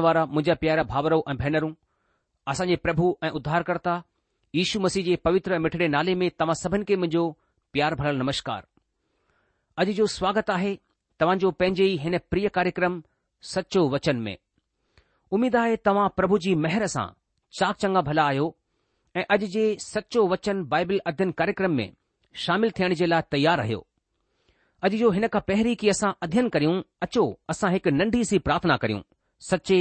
वारा मुंहिंजा प्यारा भाभरो ऐं भेनरूं असांजे प्रभु ऐं उद्धारकर्ता ईशू मसीह जे पवित्र मिठड़े नाले में तव्हां सभिनि खे मुंहिंजो प्यार भरियलु नमस्कार अॼु जो स्वागत आहे तव्हांजो पंहिंजे ई हिन प्रिय कार्यक्रम सचो वचन में उमेदु आहे तव्हां प्रभु जी मेहर सां चाक चङा भला आहियो ऐं अॼु जे सचो वचन बाइबल अध्यन कार्यक्रम में शामिल थियण जे लाइ तयार रहियो अॼु जो हिन खां पहिरीं की असां अध्यन करियूं अचो असां हिकु नंढी सी प्रार्थना करियूं सचे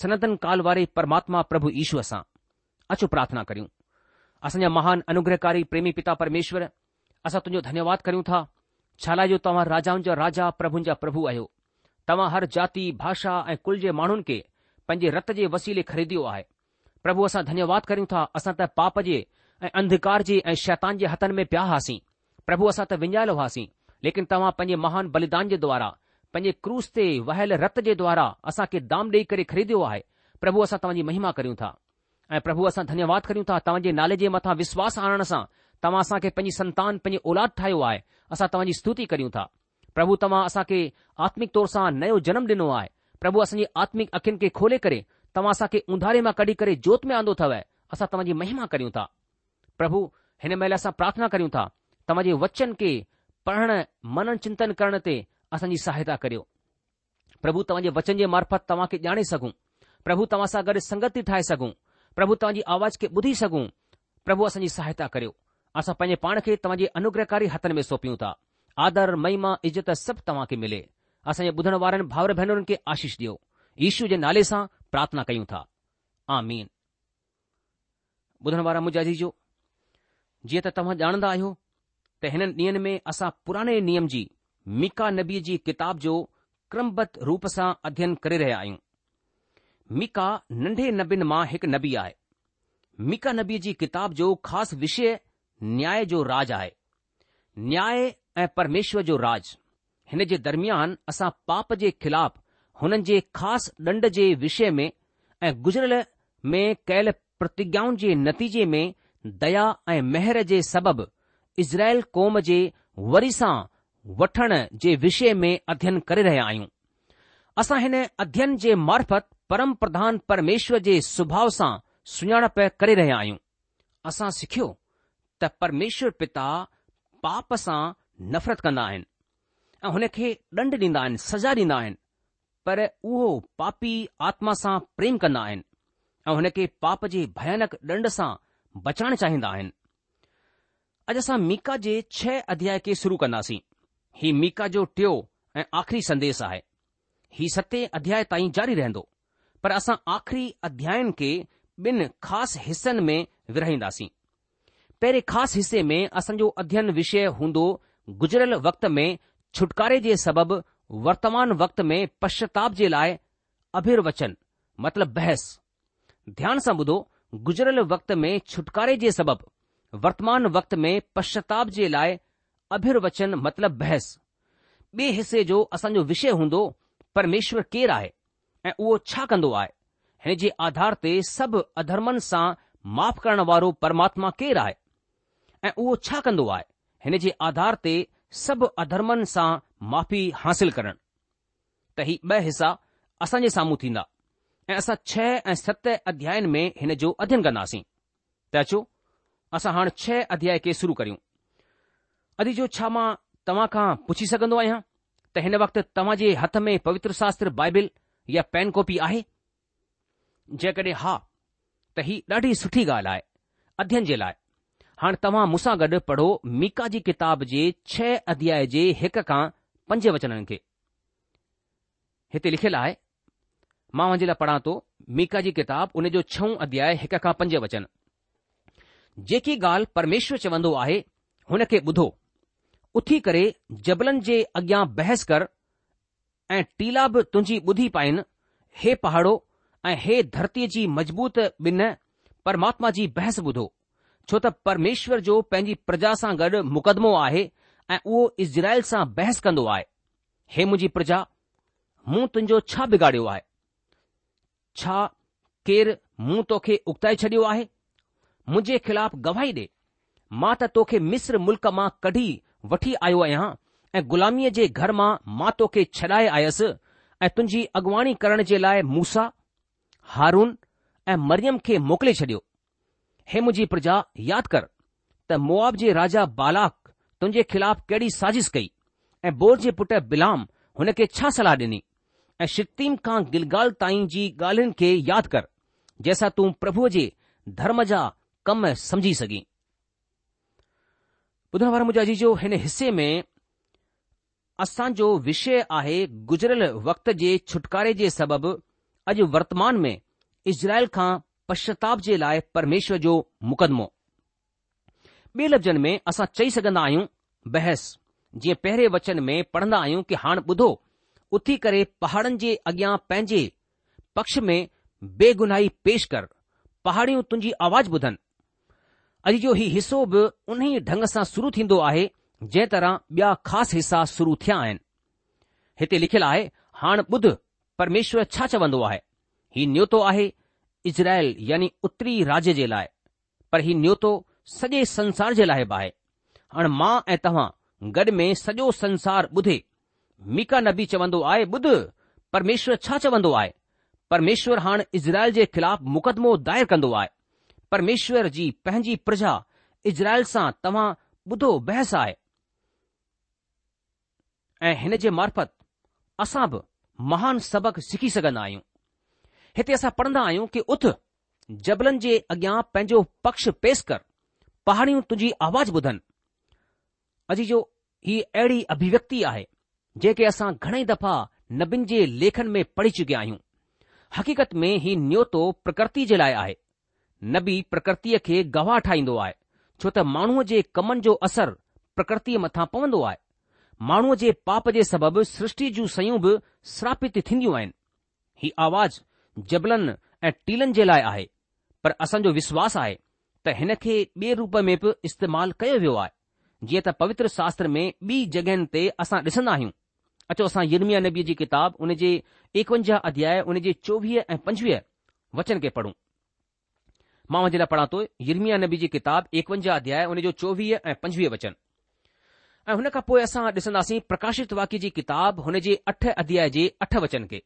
सनतन काल वारे परमात्मा प्रभु ईश्वर सां अचो प्रार्थना करियूं असांजा महान अनुग्रहकारी प्रेमी पिता परमेश्वर असां तुंहिंजो धन्यवाद करियूं था छाला जो तव्हां राजाउनि जा राजा प्रभु जा प्रभु आहियो तव्हां हर जाति भाषा ऐं कुल जे माण्हुनि खे पंहिंजे रत जे वसीले ख़रीदियो आहे प्रभु असां धन्यवाद करियूं था असां त पाप जे ऐं अंधकार जे ऐं शैतान जे हथनि में पिया हुआसीं प्रभु असां त विञायल हुआसीं लेकिन तव्हां पंहिंजे महान बलिदान जे द्वारा पंहिंजे क्रूज़ ते वहियल रत जे द्वारा असांखे दाम ॾेई करे ख़रीद्यो आहे प्रभु असां तव्हांजी महिमा करियूं था ऐं प्रभु असां धन्यवाद करियूं था तव्हांजे नाले जे मथां विश्वासु आणण सां तव्हां असांखे पंहिंजी संतान पंहिंजे औलाद ठाहियो आहे असां तव्हांजी स्तुति करियूं था प्रभु तव्हां असांखे आत्मिक तौर सां नयो जनमु ॾिनो आहे प्रभु असांजी आत्मिक अखियुनि खे खोले करे तव्हां असांखे उंधारे मां कढी करे जोति में आंदो अथव असां तव्हांजी महिमा करियूं था प्रभु हिन महिल असां प्रार्थना करियूं था तव्हांजे वचन खे पढ़ण मन चिंतनि करण ते असांजी सहायता करियो प्रभु तव्हांजे वचन जे मार्फत तव्हांखे ॼाणे सघूं प्रभु तव्हां सां गॾु संगति ठाहे सघूं प्रभु तव्हांजी आवाज़ खे ॿुधी सघूं प्रभु असांजी सहायता करियो असां पंहिंजे पाण खे तव्हांजे अनुग्रहकारी हथनि में सौंपियूं था आदर महिमा इज़त सभु तव्हांखे मिले असांजे ॿुधण वारनि भावर भेनरुनि खे आशीष ॾियो ईशू जे नाले सां प्रार्थना कयूं था आनादी जो जीअं त तव्हां ॼाणंदा आहियो त हिननि ॾींहंनि में असां पुराणे नियम जी मिका नबी जी किताब जो क्रमबत रूप सां अध्ययन करे रहिया आहियूं मिका नन्ढे नबियुनि मां हिकु नबी आहे मिका नबी जी किताब जो ख़ासि विषय न्याय जो राज आहे न्याय ऐं परमेश्वर जो राज हिन जे दरमयान असां पाप जे ख़िलाफ़ु हुननि जे ख़ासि ॾंढ जे विषय में ऐं गुज़रियल में कयल प्रतिजाउनि जे नतीजे में दया ऐं महर जे सबबि इज़राइल कौम जे वरी सां वठण जे विषय में अध्ययन करे रहिया आहियूं असां हिन अध्ययन जे मार्फत परमप्रधान परमेश्वर जे स्वभाउ सां सुञाणप करे रहिया आहियूं असां सिखियो त परमेश्वर पिता पाप सां नफ़रत कंदा आहिनि ऐं हुन खे ॾंड ॾींदा आहिनि सजा ॾींदा आहिनि पर उहो पापी आत्मा सां प्रेम कन्दा्दा आहिनि ऐं हुन खे पाप जे भयानक ॾंढ सां बचाइण चाहींदा आहिनि अॼु असां मीका जे छह अध्याय खे शुरू कंदासीं ही मीका जो टियों ऐं आख़िरी संदेश आहे हीउ सते अध्याय ताईं जारी रहंदो पर असां आख़िरी अध्ययन खे ॿिनि ख़ासि हिसनि में विरहाईंदासीं पहिरें ख़ासि हिसे में असांजो अध्ययन विषय हूंदो गुज़रियल वक़्त में छुटकारे जे सबबि वर्तमान वक्त में पश्चाताप जे लाइ अभिर्वचन मतिलब बहस ध्यान सां ॿुधो गुज़रियल वक़्त में छुटकारे जे सबबि वर्तमान वक्त में पश्चाताप जे लाइ अभिरवचन मतिलब बहस ॿिए हिसे जो असांजो विषय हूंदो परमेश्वर केरु आहे ऐं उहो छा कंदो आहे हिन जे आधार ते सभु अधर्मनि सां माफ़ करण वारो परमात्मा केरु आहे ऐं उहो छा कंदो आहे हिन जे आधार ते सभु अधर्मनि सां माफ़ी हासिल करणु त ही ॿ हिसा असांजे साम्हूं थींदा ऐं असां छह ऐं सत अध्यायनि में हिन जो अध्यन कंदासीं त अचो असां हाणे छह अध्याय खे शुरू करियूं अॼु जो छा मां तव्हां खां पुछी सघंदो आहियां त हिन वक़्तु तव्हां जे हथ में पवित्र शास्त्र बाइबिल या पेन कॉपी आहे जेकॾहिं हा त ही ॾाढी सुठी ॻाल्हि आहे अध्ययन जे लाइ हाणे तव्हां मूंसां गॾु पढ़ो मीका जी किताब जे छह अध्याय जे हिक खां पंज वचननि खे हिते लिखियलु आहे मां वञे लाइ पढ़ां थो मीका जी किताब उन जो छऊं अध्याय हिक खां पंज वचन जेकी ॻाल्हि परमेश्वर चवंदो आहे हुन खे ॿुधो उथी करे जबलनि जे अॻियां बहस कर ऐं टीला बि तुंहिंजी ॿुधी पाइन हे पहाड़ो ऐं हे धरतीअ जी मज़बूत बिन परमात्मा जी बहस ॿुधो छो त परमेश्वर जो पंहिंजी प्रजा सां गॾु मुक़दमो आहे ऐं उहो इज़राइल सां बहस कंदो आहे हे मुंहिंजी प्रजा मूं तुंहिंजो छा बिगाड़ियो आहे छा केरु मूं तोखे उकताए छडि॒यो आहे मुंहिंजे खिलाफ़ गवाही ॾे मां त तोखे मिस्र मुल्क़ मां कढी वठी आयो आहियां ऐं ग़ुलामीअ जे घर मां मातोखे छॾाए आयसि ऐं तुंहिंजी अॻुवाणी करण जे लाइ मुसा हारून ऐं मरियम खे मोकिले छॾियो हे मुंहिंजी प्रजा यादि कर त मुआब जे राजा बालाक तुंजे ख़िलाफ़ु कहिड़ी साज़िश कई ऐं बोर जे पुटु बिलाम हुन खे छा सलाह डि॒नी ऐ शत्तीम खां दिलगाल ताईं जी ॻाल्हियुनि खे यादि कर जंहिंसां तूं प्रभुअ जे धर्म जा कम समझी सघीं ॿुधण वारे मुजाजी जो हिन हिसे में असांजो विषय आहे गुज़िरियल वक़्त जे छुटकारे जे सबबि अॼु वर्तमान में इज़राइल खां पश्चाताप जे लाइ परमेश्वर जो मुक़दमो ॿिए लफ़्ज़नि में असां चई सघंदा आहियूं बहस जीअं पहिरें वचन में पढ़ंदा आहियूं की हाणे ॿुधो उथी करे पहाड़नि जे अॻियां पंहिंजे पक्ष में बेगुनाही पेश कर पहाड़ियूं तुंहिंजी आवाज़ ॿुधनि अॼु जो हीउ हिसो बि उन ई ढंग सां शुरू थींदो आहे जंहिं तरह ॿिया ख़ासि हिसा शुरू थिया आहिनि हिते लिखियलु आहे हाणे ॿुध परमेश्वर छा चवंदो आहे ही न्योतो आहे इज़राइल यानी उत्तरी राज्य जे लाइ पर हीउ न्योतो सॼे संसार जे लाइ बि आहे हाणे मां ऐं तव्हां गॾ में सॼो संसार ॿुधे मीका नबी चवंदो आहे ॿुध परमेश्वर छा चवंदो आहे परमेश्वर हाणे इज़राइल जे ख़िलाफ़ मुक़दमो दायर कंदो आहे પરમેશ્વરજી પહેંજી પ્રજા ઇઝરાયલ સા તવા બધો બહેસ આય એ હને જે મારફત અસબ મહાન સબક શીખી સકન આયુ હતે અસા પઢંદા આયુ કે ઉત જબલન જે અગ્યા પંજો પક્ષ પેશ કર પહાડી તુજી અવાજ બધન અજી જો હી એડી અભિવ્યક્તિ આહે જે કે અસા ઘણે દફા નબિન જે લેખન મેં પડી ચુકે આયુ હકીકત મેં હી ન્યો તો પ્રકૃતિ જ લાયા આહે नबी प्रकृतिअ खे गवाह ठाहींदो आहे छो त माण्हूअ जे कमनि जो असर प्रकृतिअ मथां पवंदो आहे माण्हूअ जे पाप जे सबबि सृष्टि जूं शयूं बि श्रापित थींदियूं आहिनि हीउ आवाज़ जबलनि ऐं टीलनि जे लाइ आहे पर असांजो विश्वास आहे त हिन खे ॿिए रूप में बि इस्तेमालु कयो वियो आहे जीअं त पवित्र शास्त्र में ॿी जॻहियुनि ते असां ॾिसंदा आहियूं अचो असां यर्मिया नबीअ जी किताब उन जे एकवंजाह अध्याय उन जे चोवीह ऐं पंजवीह वचन खे पढ़ूं मां वञे लाइ पढ़ा थो यरमिया नबी जी किताब एकवंजाहु अध्याय हुन जो चोवीह ऐं पंजवीह वचन ऐं हुन खां पोइ असां ॾिसंदासीं प्रकाशित वाकि जी किताब हुन जे अठ अध्याय जे अठ वचन खे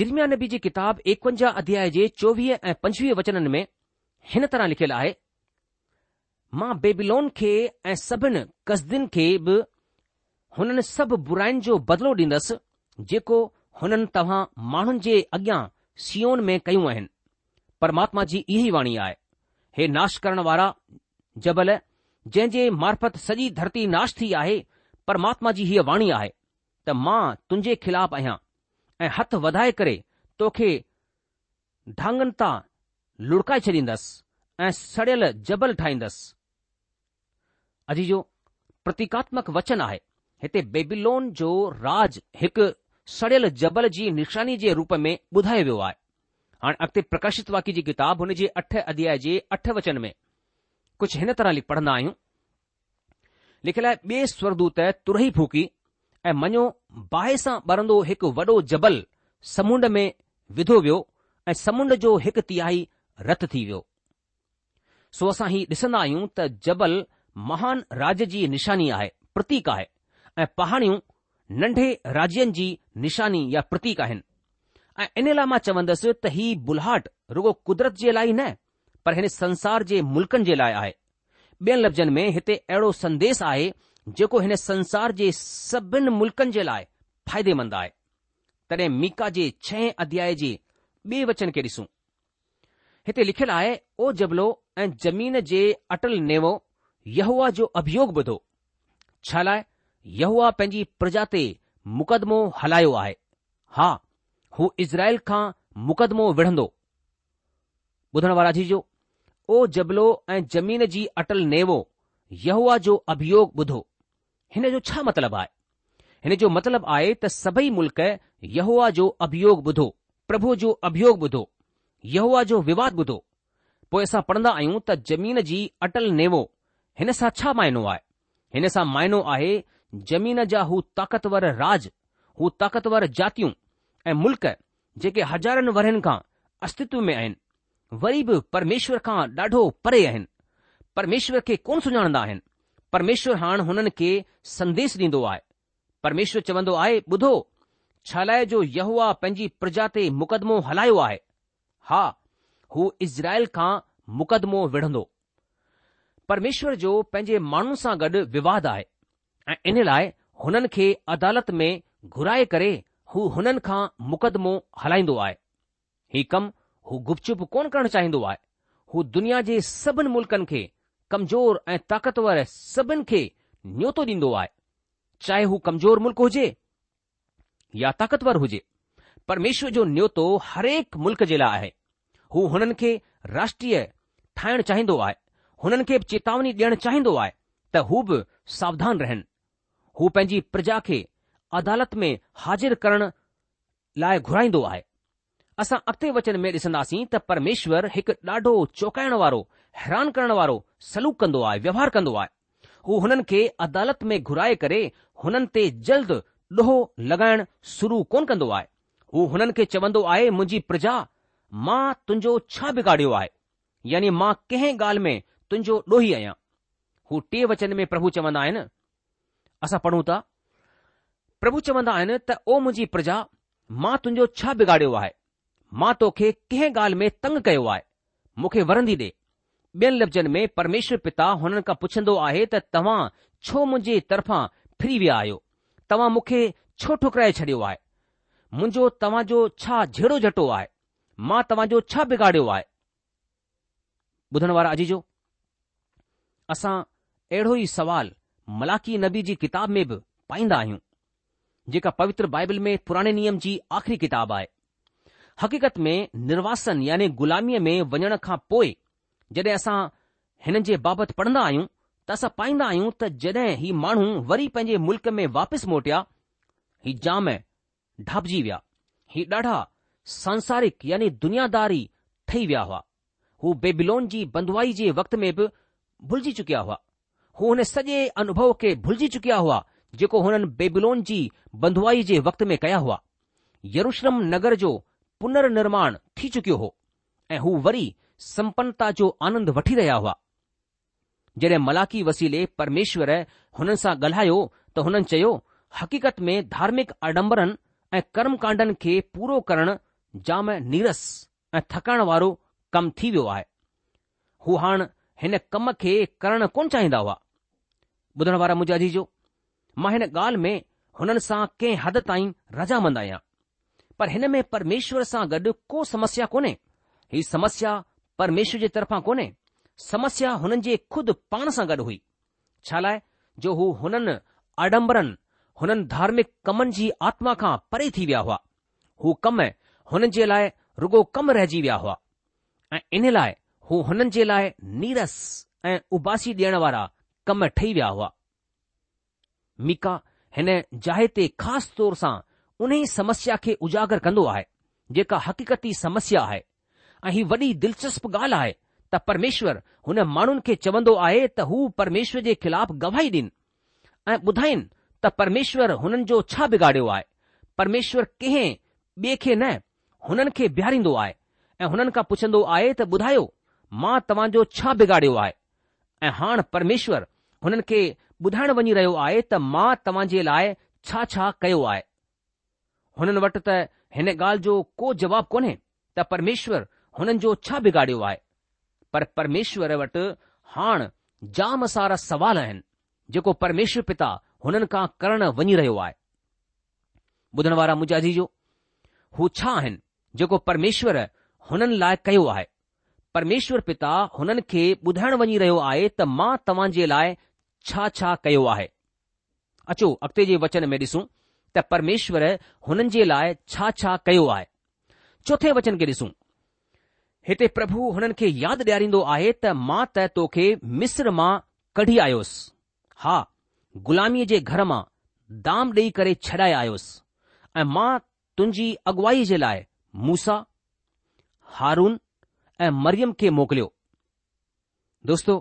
यरमिया नबी जी किताब एकवंजाहु अध्याय जे चोवीह ऐं पंजवीह वचनन में हिन तरह लिखियलु आहे मां बेबिलोन खे ऐं सभिनी कसदीन खे बि हुननि सभु बुराइन जो बदिलो डींदुसि जेको हुननि तव्हां माण्हुनि जे अॻियां सीओन में कयूं आहिनि परमात्मा जी इहा वाणी आहे हे नाश करण वारा जबल जंहिं जे मार्फत सॼी धरती नाश थी आहे परमात्मा जी हीअ वाणी आहे त मां तुंहिंजे ख़िलाफ़ु आहियां ऐं हथ वधाए करे तोखे ढांगन तां लुड़काए छॾींदसि ऐं सड़ियल जबल ठाहींदसि अजी जो प्रतीकात्मक वचन आहे हिते बेबिलोन जो राज हिकु सड़ियल जबल जी निशानी जे रूप में ॿुधायो वियो आहे અન અકતે પ્રકાશિત વાકી જી કિતાબ હોને જી 8 અધ્યાય જી 8 વચન મે કુછ હેને તરહ લિપડના આયુ લખલા બે સ્વરદૂત તુરહી ફૂકી એ મનયો બાહેસા બરંદો એક વડો જબલ સમુન્ડ મે વિધો વયો એ સમુન્ડ જો એક તિઆઈ રત થી વયો સોસા હી દસના આયુ તા જબલ મહાન રાજજી નીશાનિયા હે પ્રતીકા હે એ પહાણી નંઢે રાજયન જી નિશાનિ યા પ્રતીકા હે ऐं इन लाइ मां चवंदुसि त हीउ बुलहट रुगो कुदरत जे लाइ न पर हिन संसार जे मुल्कनि जे लाइ आहे ॿियनि लफ़्ज़नि में हिते अहिड़ो संदेस आहे जेको हिन संसार जे सभिनी मुल्कनि जे लाइ फ़ाइदेमंद आहे तॾहिं मीका जे छह अध्याय जे ॿिए वचन खे ॾिसूं हिते लिखियलु आहे ओ जबलो ऐं ज़मीन जे अटल नेवो यहूआ जो अभियोग ॿुधो छा लाइ यहूआ पंहिंजी प्रजा ते मुक़दमो हलायो आहे हा हू इज़राइल खां मुक़दमो विढ़ंदो ॿुधण वारा जी ओ जबलो ऐं ज़मीन जी अटल नेवो यहुआ जो अभियोग ॿुधो हिन जो छा मतिलबु आहे हिन जो मतिलबु आहे त सभई मुल्क़ यहवा जो अभियोग ॿुधो प्रभु जो अभियो ॿुधो यहूआ जो विवाद ॿुधो पोए असां पढ़ंदा आहियूं त ज़मीन जी अटल नेवो हिनसां छा मायनो आहे हिनसां मायनो आहे जमीन जा हू ताक़तवर राज हू ताक़तवर जातियूं ऐं मुल्क जेके हज़ारनि वरहनि खां अस्तित्व में आहिनि वरी बि परमेश्वर खां ॾाढो परे आहिनि परमेश्वर खे कोन सुञाणंदा आहिनि परमेश्वर हाणे हुननि खे संदेश ॾींदो आहे परमेश्वर चवंदो आहे ॿुधो छालाए जो यहवा पंहिंजी प्रजा ते मुक़दमो हलायो आहे हा हू इज़राइल खां मुक़दमो विढ़ंदो परमेश्वर जो पंहिंजे माण्हू सां गॾु विवाद आहे ऐं इन लाइ हुननि खे अदालत में घुराए करे हू हुननि खां मुक़दमो हलाईंदो आहे हीउ कमु हू गुपचुप कोन करणु चाहींदो आहे हू दुनिया जे सभिनि मुल्क़नि खे कमज़ोर ऐं ताक़तवर सभिनि खे न्योतो ॾींदो आहे चाहे हू कमज़ोर मुल्क़ हुजे या ताक़तवर हुजे परमेश्वर जो न्योतो हरेक मुल्क़ जे लाइ आहे हू हुननि खे राष्ट्रीय ठाहिण चाहींदो आहे हुननि खे चेतावनी ॾियणु चाहींदो आहे त हू बि सावधान रहनि हू पंहिंजी प्रजा खे अदालत में हाज़िर करण लाइ घुराईंदो आहे असां अॻिते वचन में ॾिसंदासीं त परमेश्वर हिकु ॾाढो चौकाइण वारो हैरान करण वारो सलूक कंदो आहे व्यवहार कंदो आहे हू हुननि खे अदालत में घुराए करे हुननि ते जल्द ॾोहो लॻाइण शुरू कोन कंदो आहे हू हुननि खे चवंदो आहे मुंहिंजी प्रजा मां तुंहिंजो छा बिगाड़ियो आहे यानी मां कंहिं ॻाल्हि में तुंहिंजो ॾोही आहियां हू टे वचन में प्रभु चवंदा आहिनि असां पढ़ूं था प्रभु चवंदा आहिनि त ओ मुंहिंजी प्रजा मां तुंहिंजो छा बिगाड़ियो आहे मां तोखे कंहिं ॻाल्हि में तंग कयो आहे मूंखे वरंदी ॾे ॿियनि लफ़्ज़नि में परमेश्वर पिता हुननि खां पुछंदो आहे त तव्हां छो मुंहिंजे तरफ़ां फिरी विया आहियो तव्हां मूंखे छो ठुकराए छॾियो आहे मुंहिंजो तव्हांजो छा जहिड़ो झटो आहे मां तव्हांजो छा बिगाड़ियो आहे अहिड़ो ई सुवालु मलाकी नबी जी किताब में बि पाईंदा आहियूं जेका पवित्र बाइबल में पुराणे नियम जी आख़िरी किताब आहे हक़ीक़त में निर्वासन यानी ग़ुलामीअ में वञण खां पोइ जॾहिं असां हिन जे बाबति पढ़ंदा आहियूं त असां पाईंदा आहियूं त जॾहिं ही माण्हू वरी पंहिंजे मुल्क़ में वापसि मोटिया ही जाम ढापजी विया ही ॾाढा सांसारिक यानी दुनियादारी ठही विया हुआ हू बेबिलोन जी बंदवाई जे वक़्त में बि भुलिजी चुकिया हुआ हू हुन सॼे अनुभव खे भुलिजी चुकिया हुआ जेको हुननि बेबिलोन जी बंधवाई जे वक़्त में कया हुआ यरुश्रम नगर जो पुनर्निर्माण थी चुकियो हो ऐं हू वरी सम्पन्नता जो आनंद वठी रहिया हुआ जड॒हिं मलाकी वसीले परमेश्वर हुननि सां ॻाल्हायो त हुननि चयो हक़ीक़त में धार्मिक आडंबरनि ऐं कर्मकांडनि खे पूरो करण जाम नीरस ऐं थकाइण वारो कमु थी वियो आहे हू हाण हिन कम खे करण कोनि चाहींदा हुआ ॿुधण वारा मुजाजी जो मां हिन ॻाल्हि में हुननि सां कंहिं हद ताईं रजामंद आहियां पर हिन में परमेश्वर सां गॾु को समस्या कोन्हे ही समस्या परमेश्वर जे तरफ़ां कोन्हे समस्या हुननि जे खुदि पाण सां गॾु हुई छा लाइ जो हू हुननि आडंबरनि हुननि धार्मिक कमनि जी आत्मा खां परे थी विया हुआ हू कम हुननि जे लाइ रुगो कम रहिजी विया हुआ ऐं इन लाइ हू हुननि जे लाइ नीरस ऐं उबासी ॾियण वारा कम ठही विया हुआ मीका हिन जाइ ते ख़ासि तौर सां उन ई समस्या खे उजागर कंदो आहे जेका हक़ीक़ती समस्या आहे ऐं हीअ वॾी दिलचस्प ॻाल्हि आहे त परमेश्वर हुन माण्हुनि खे चवंदो आहे त हू परमेश्वर जे ख़िलाफ़ु गवाही ॾिन ऐं ॿुधाइनि त परमेश्वर हुननि जो छा बिगाड़ियो आहे परमेश्वर कंहिं ॿिए खे न हुननि खे बीहारींदो आहे ऐं हुननि खां पुछंदो आहे त ॿुधायो मां तव्हांजो छा बिगाड़ियो आहे ऐं हाणे परमेश्वर हुननि खे ॿुधाइण वञी रहियो आहे त मां जे लाइ छा छा कयो आहे हुननि वटि त हिन ॻाल्हि जो को जवाबु कोन्हे त परमेश्वर हुननि जो छा बिगाड़ियो आहे पर परमेश्वर वटि हाण जाम सारा सवाल आहिनि जेको परमेश्वर पिता हुननि खां करण वञी रहियो आहे ॿुधण वारा मुंहिंजा जी जो हू छा आहिनि जेको परमेश्वर हुननि लाइ कयो आहे परमेश्वर पिता हुननि खे ॿुधाइण वञी रहियो आहे त मां जे लाइ છાછા કયો આય અચો અકતેજે વચન મે દીસુ ત પરમેશ્વર હનનજે લાય છાછા કયો આય ચોથે વચન કે દીસુ હેતે પ્રભુ હનન કે યાદ દેરીndo આહે તા મા તોકે મિસર માં કઢી આયોસ હા ગુલામી જે ઘર માં દામ દે કરે છડાય આયોસ એ માં તુંજી અગવાઈ જે લાય મૂસા હારૂન એ મરિયમ કે મોકલ્યો દોસ્તો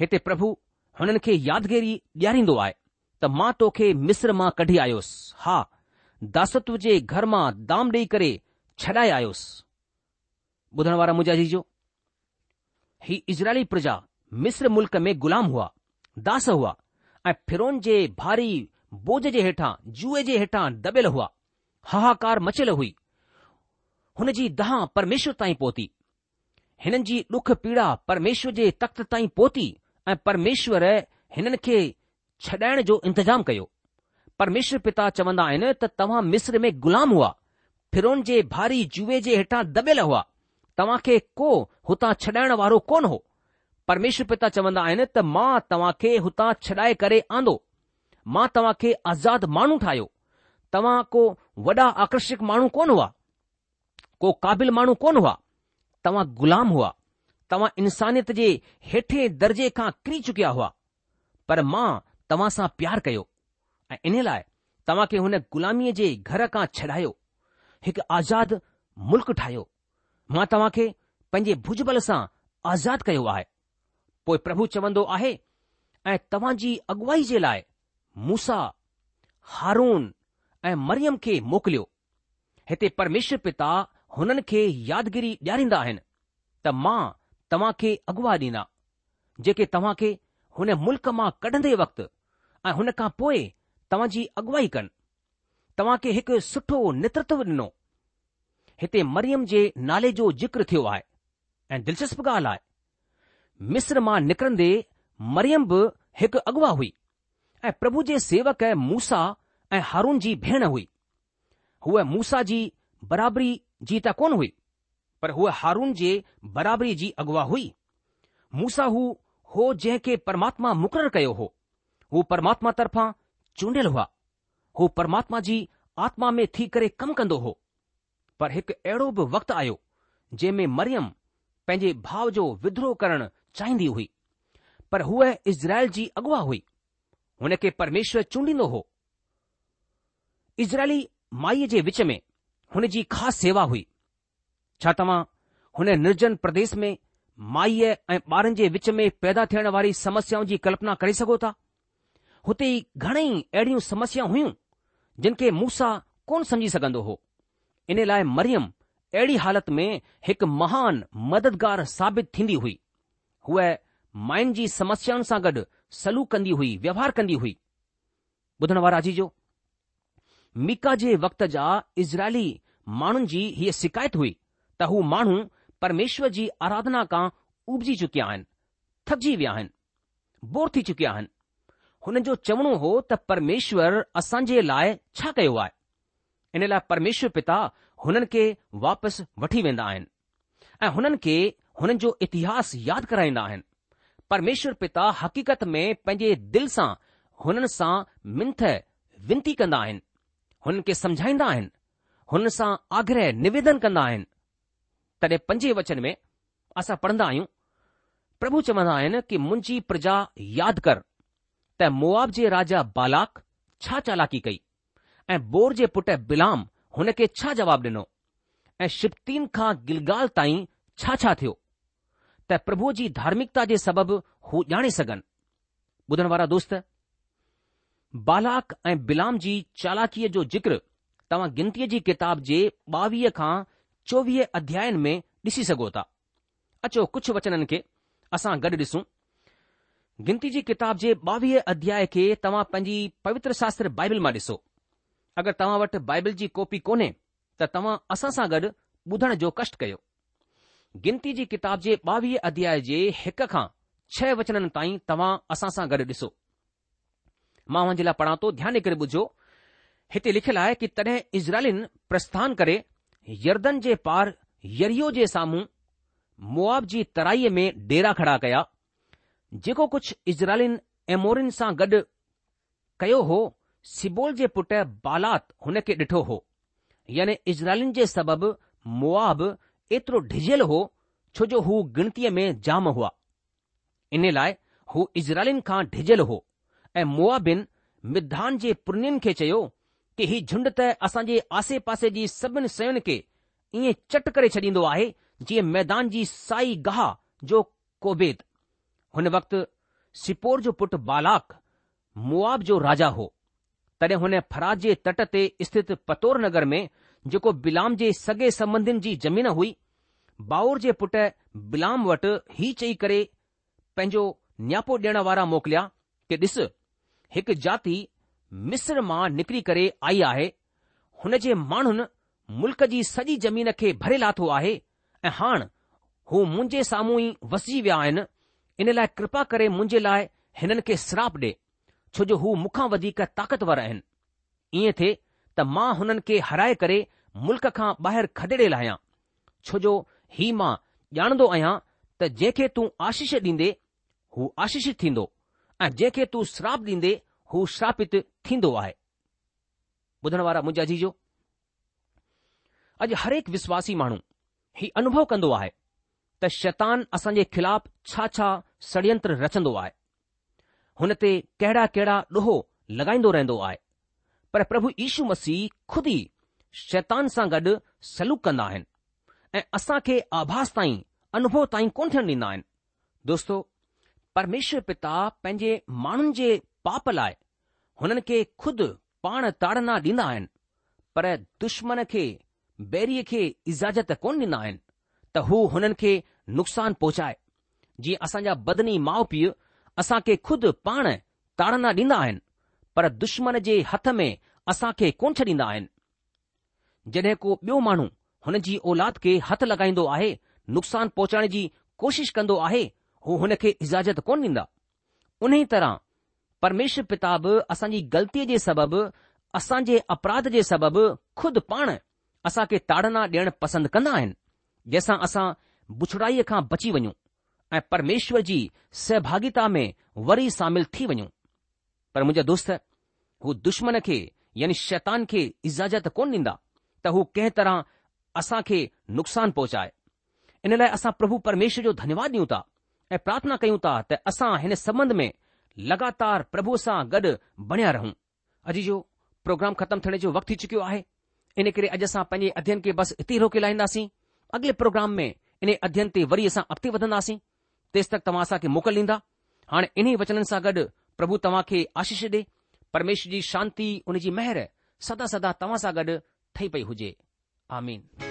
હેતે પ્રભુ हुननि खे यादगिरी ॾियारींदो आहे त मां तोखे मिस्र मां कढी आयोसि हा दासत्व जे घर मां दाम ॾेई करे छॾाए आयोसि ॿुधण वारा मुंहिंजा जीजो ही इज़राइली प्रजा मिस्र मुल्क़ में ग़ुलाम हुआ दास हुआ ऐं फिरोन जे भारी बोझ जे हेठां जूए जे हेठां दॿियल हुआ हाहाकार मचियल हुई हुन जी दहा परमेश्वर ताईं पहुती हिननि जी ॾुख पीड़ा परमेश्वर जे तख़्त ताईं पहुती ऐं परमेश्वर हिननि खे छॾाइण जो इंतज़ाम कयो परमेश्वर पिता चवंदा आहिनि त तव्हां मिस्र में ग़ुलाम हुआ फिरोन जे भारी जुए जे हेठां दॿियल हुआ तव्हां खे को हुतां छॾाइण वारो कोन हो परमेश्वर पिता चवंदा आहिनि त मां तव्हां खे हुतां छॾाए करे आंदो मां तव्हां खे आज़ाद माण्हू ठाहियो तव्हां को वॾा आकर्षक माण्हू कोन हुआ को काबिल माण्हू कोन हुआ तव्हां ग़ुलाम हुआ तव्हां इन्सानियत जे हेठें दर्जे खां किरी चुकिया हुआ पर मां तव्हां सां प्यार कयो ऐं इन लाइ तव्हांखे हुन ग़ुलामीअ जे घर खां छॾायो हिकु आज़ादु मुल्क़ाहियो मां तव्हां खे पंहिंजे भुजबल सां आज़ादु कयो आहे पोइ प्रभु चवंदो आहे ऐं तव्हां जी अॻुवाई जे लाइ मूसा हारून ऐं मरियम खे मोकिलियो हिते परमेश्वर पिता हुननि खे यादिगिरी ॾियारींदा आहिनि त मां तव्हां खे अॻुवा ॾींदा जेके तव्हां खे हुन मुल्क़ मां कढंदे वक़्तु ऐं हुन खां पोइ तव्हां जी अॻुवाई कनि तव्हां खे हिकु सुठो नेतृत्व ॾिनो हिते मरियम जे नाले जो ज़िक्र थियो आहे ऐं दिलचस्प ॻाल्हि आहे मिस्र मां निकिरंदे मरियम बि हिकु अॻुवा हुई ऐं प्रभु जे सेवक मूसा ऐं हारून जी भेण हुई हूअ मूसा जी बराबरी जी त कोन हुई पर हूअ हारून जे बराबरी जी अॻुआ हुई मूंसा हू हो जंहिंखे परमात्मा मुक़ररु कयो हो हू परमात्मा तरफ़ां चूंडियल हुआ हू परमात्मा जी आत्मा में थी करे कमु कंदो हो पर हिकु अहिड़ो बि वक़्तु आयो जंहिं मरियम पंहिंजे भाउ जो विद्रोह करणु चाहींदी हुई पर हूअ इज़राइल जी अॻुवा हुई हुन खे परमेश्वर चूंडींदो हो इज़राइली माईअ जे विच में हुन जी ख़ासि सेवा हुई छा तव्हां हुन निर्जन प्रदेश में माईअ ऐं ॿारनि जे विच में पैदा थियण वारी समस्याउनि जी कल्पना करे सघो था हुते ई घणेई अहिड़ियूं समस्या हुयूं जिन खे मूसा कोन समझी सघंदो हो इन लाइ मरियम अहिड़ी हालत में हिकु महान मददगार साबित थींदी हुई हूअ माइनि जी समस्याउनि सां गॾु सलूक कंदी हुई व्यवहार कंदी हुई ॿुधण वारा जी जो मिका जे वक़्त जा इज़राइली माण्हुनि जी हीअ शिकायत हुई त हू माण्हू परमेश्वर जी आराधना कां उपजी चुकिया आहिनि थपिजी विया आहिनि बोर थी चुकिया आहिनि हुननि जो चवणो हो त परमेश्वरु असांजे लाइ छा कयो आहे इन लाइ परमेश्वर पिता हुननि खे वापसि वठी वेंदा आहिनि ऐं हुननि खे हुननि जो इतिहास यादि कराईंदा आहिनि परमेश्वर पिता हक़ीक़त में पंहिंजे दिल सां हुननि सां मिंथ विनती कंदा आहिनि हुननि खे समुझाईंदा आहिनि हुन सां आग्रह निवेदन कंदा आहिनि तॾहिं पंजे वचन में असां पढ़ंदा आहियूं प्रभु चवंदा आहिनि कि मुंहिंजी प्रजा यादि कर त मुआब जे राजा बालाक छा चालाकी कई ऐं बोर जे पुट बिलाम हुन खे छा जवाबु ॾिनो ऐं शिप्तीन खां गिलगाल ताईं छा छा थियो त प्रभु जी धार्मिकता जे सबबि हू ॼाणे सघनि ॿुधण वारा दोस्त बालाक ऐं बिलाम जी चालाकीअ जो जिक्र तव्हां गिनतीअ जी किताब जे ॿावीह खां चोवीह अध्यायनि में ॾिसी सघो था अचो कुझु वचननि खे असां गॾु ॾिसूं गिनती जी किताब जे ॿावीह अध्याय खे तव्हां पंहिंजी पवित्र शास्त्र बाइबिल मां ॾिसो अगरि तव्हां वटि बाइबिल जी कॉपी कोन्हे त तव्हां असां सां गॾु ॿुधण जो कष्ट कयो गिनती जी किताब जे ॿावीह अध्याय जे हिक खां छह वचननि ताईं तव्हां असां सां गॾु ॾिसो मां हुन जे लाइ पढ़ा थो ध्यानु करे ॿुधो हिते लिखियलु आहे कि तॾहिं इज़राइलिन प्रस्थान करे यर्दन जे पार यरियो जे साम्हूं मुआब जी तराईअ में डेरा खड़ा कया जेको कुझु इज़राइलिन एमोरिन सां गॾु कयो हो सिबोल जे पुटु बालात हुन खे ॾिठो हो यानि इज़राइलिन जे सबबि मुआब एतिरो ढिझियल हो छो जो हू गिनतीअ में जाम हुआ इन लाइ हू इज़राइलिन खां ढिझियल हो ऐं मुआबिन मिद्धान जे पुर्यन खे चयो कि हीउ झुंड त असां जे आसे पासे जी सभिनी शयुनि खे ईअं चट करे छॾींदो आहे जीअं मैदान जी साई गाह जो कोबेत हुन वक़्तु सिपोर जो पुटु बालाक मुआब जो राजा हो तॾहिं हुन फराज जे तट ते स्थित पतोर नगर में जेको बिलाम जे सॻे संबंधिन जी ज़मीन हुई बाउर जे पुट बिलाम वटि हीउ चई करे पंहिंजो नियापो ॾियण वारा मोकिलिया कि ॾिस हिकु जाती मिस्र मां निकिरी करे आई आहे हुन जे माण्हुनि मुल्क़ जी सॼी ज़मीन खे भरे लाथो आहे ऐं हाणे हू मुंहिंजे साम्हूं ई वसिजी विया आहिनि इन लाइ कृपा करे मुंहिंजे लाइ हिननि खे श्राप ॾे छो जो हू मूंखां वधीक ताकतवर आहिनि ईअं थिए त मां हुननि खे हराए करे मुल्क़ खां ॿाहिरि लाहियां छो जो ही मां ॼाणंदो आहियां त जंहिंखे तूं आशीष ॾींदे हू आशिषित थींदो ऐं जंहिंखे तूं श्राप ॾींदे हू शापित थींदो आहे ॿुधण वारा मुंहिंजा जी अॼु हरेक विश्वासी माण्हू हीउ अनुभव कंदो आहे त शैतान असांजे ख़िलाफ़ु छा छा ॾडयंत्र रचंदो आहे हुन ते कहिड़ा कहिड़ा ॾोहो लॻाईंदो रहंदो आहे पर प्रभु यीशु मसीह खुदि ई शैतान सां गॾु सलूक कंदा आहिनि ऐं असांखे आभास ताईं अनुभव ताईं कोन्ह थियण ॾींदा आहिनि दोस्तो परमेश्वर पिता पंहिंजे माण्हुनि जे पाप लाइ हुननि खे खुदि पाण ताड़ना ॾींदा आहिनि पर दुश्मन खे बैरीअ खे इजाज़त कोन ॾींदा आहिनि त हू हुननि खे नुक़सान पहुचाए जीअं असांजा बदनी माउ पीउ असां खे खुदि पाण ताड़ना ॾींदा आहिनि पर दुश्मन जे हथ में असां खे कोन छॾींदा आहिनि जॾहिं को ॿियो माण्हू हुन जी औलाद खे हथ लॻाईंदो आहे नुक़सान पहुचाइण जी कोशिश कंदो आहे हू हुन खे इजाज़त कोन ॾींदा उन ई तरह परमेश्वर पिता बि असांजी ग़लतीअ जे सबबि असांजे अपराध जे सबबि ख़ुदि पाण असां खे ताड़ना ॾियण पसंदि कंदा आहिनि जंहिंसां असां बुछड़ाईअ खां बची वञूं ऐं परमेश्वर जी सहभागिता में वरी शामिल थी वञूं पर मुंहिंजा दोस्त हू दुश्मन खे यानी शैतान खे इजाज़त कोन ॾींदा त हू कंहिं तरह असां खे नुक़सान पहुचाए इन लाइ असां प्रभु परमेश्वर जो धन्यवाद ॾियूं था ऐं प्रार्थना कयूं था त असां हिन संबंध में लगातार प्रभु सां गॾु बणिया रहूं अॼु जो प्रोग्राम ख़तमु थियण जो वक़्तु थी चुकियो आहे इन करे अॼु असां पंहिंजे अध्ययन खे बसि हिते रोके लाहींदासीं अॻिले प्रोग्राम में इन अध्ययन ते वरी असां अॻिते वधंदासीं तेसि तक तव्हां असांखे मोकल ॾींदा हाणे इन्हीअ वचननि सां गॾु प्रभु तव्हां खे आशीष ॾे परमेश्वर जी शांती उन जी महिर सदा सदा तव्हां सां गॾु ठही पई हुजे आमीन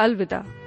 अलविदा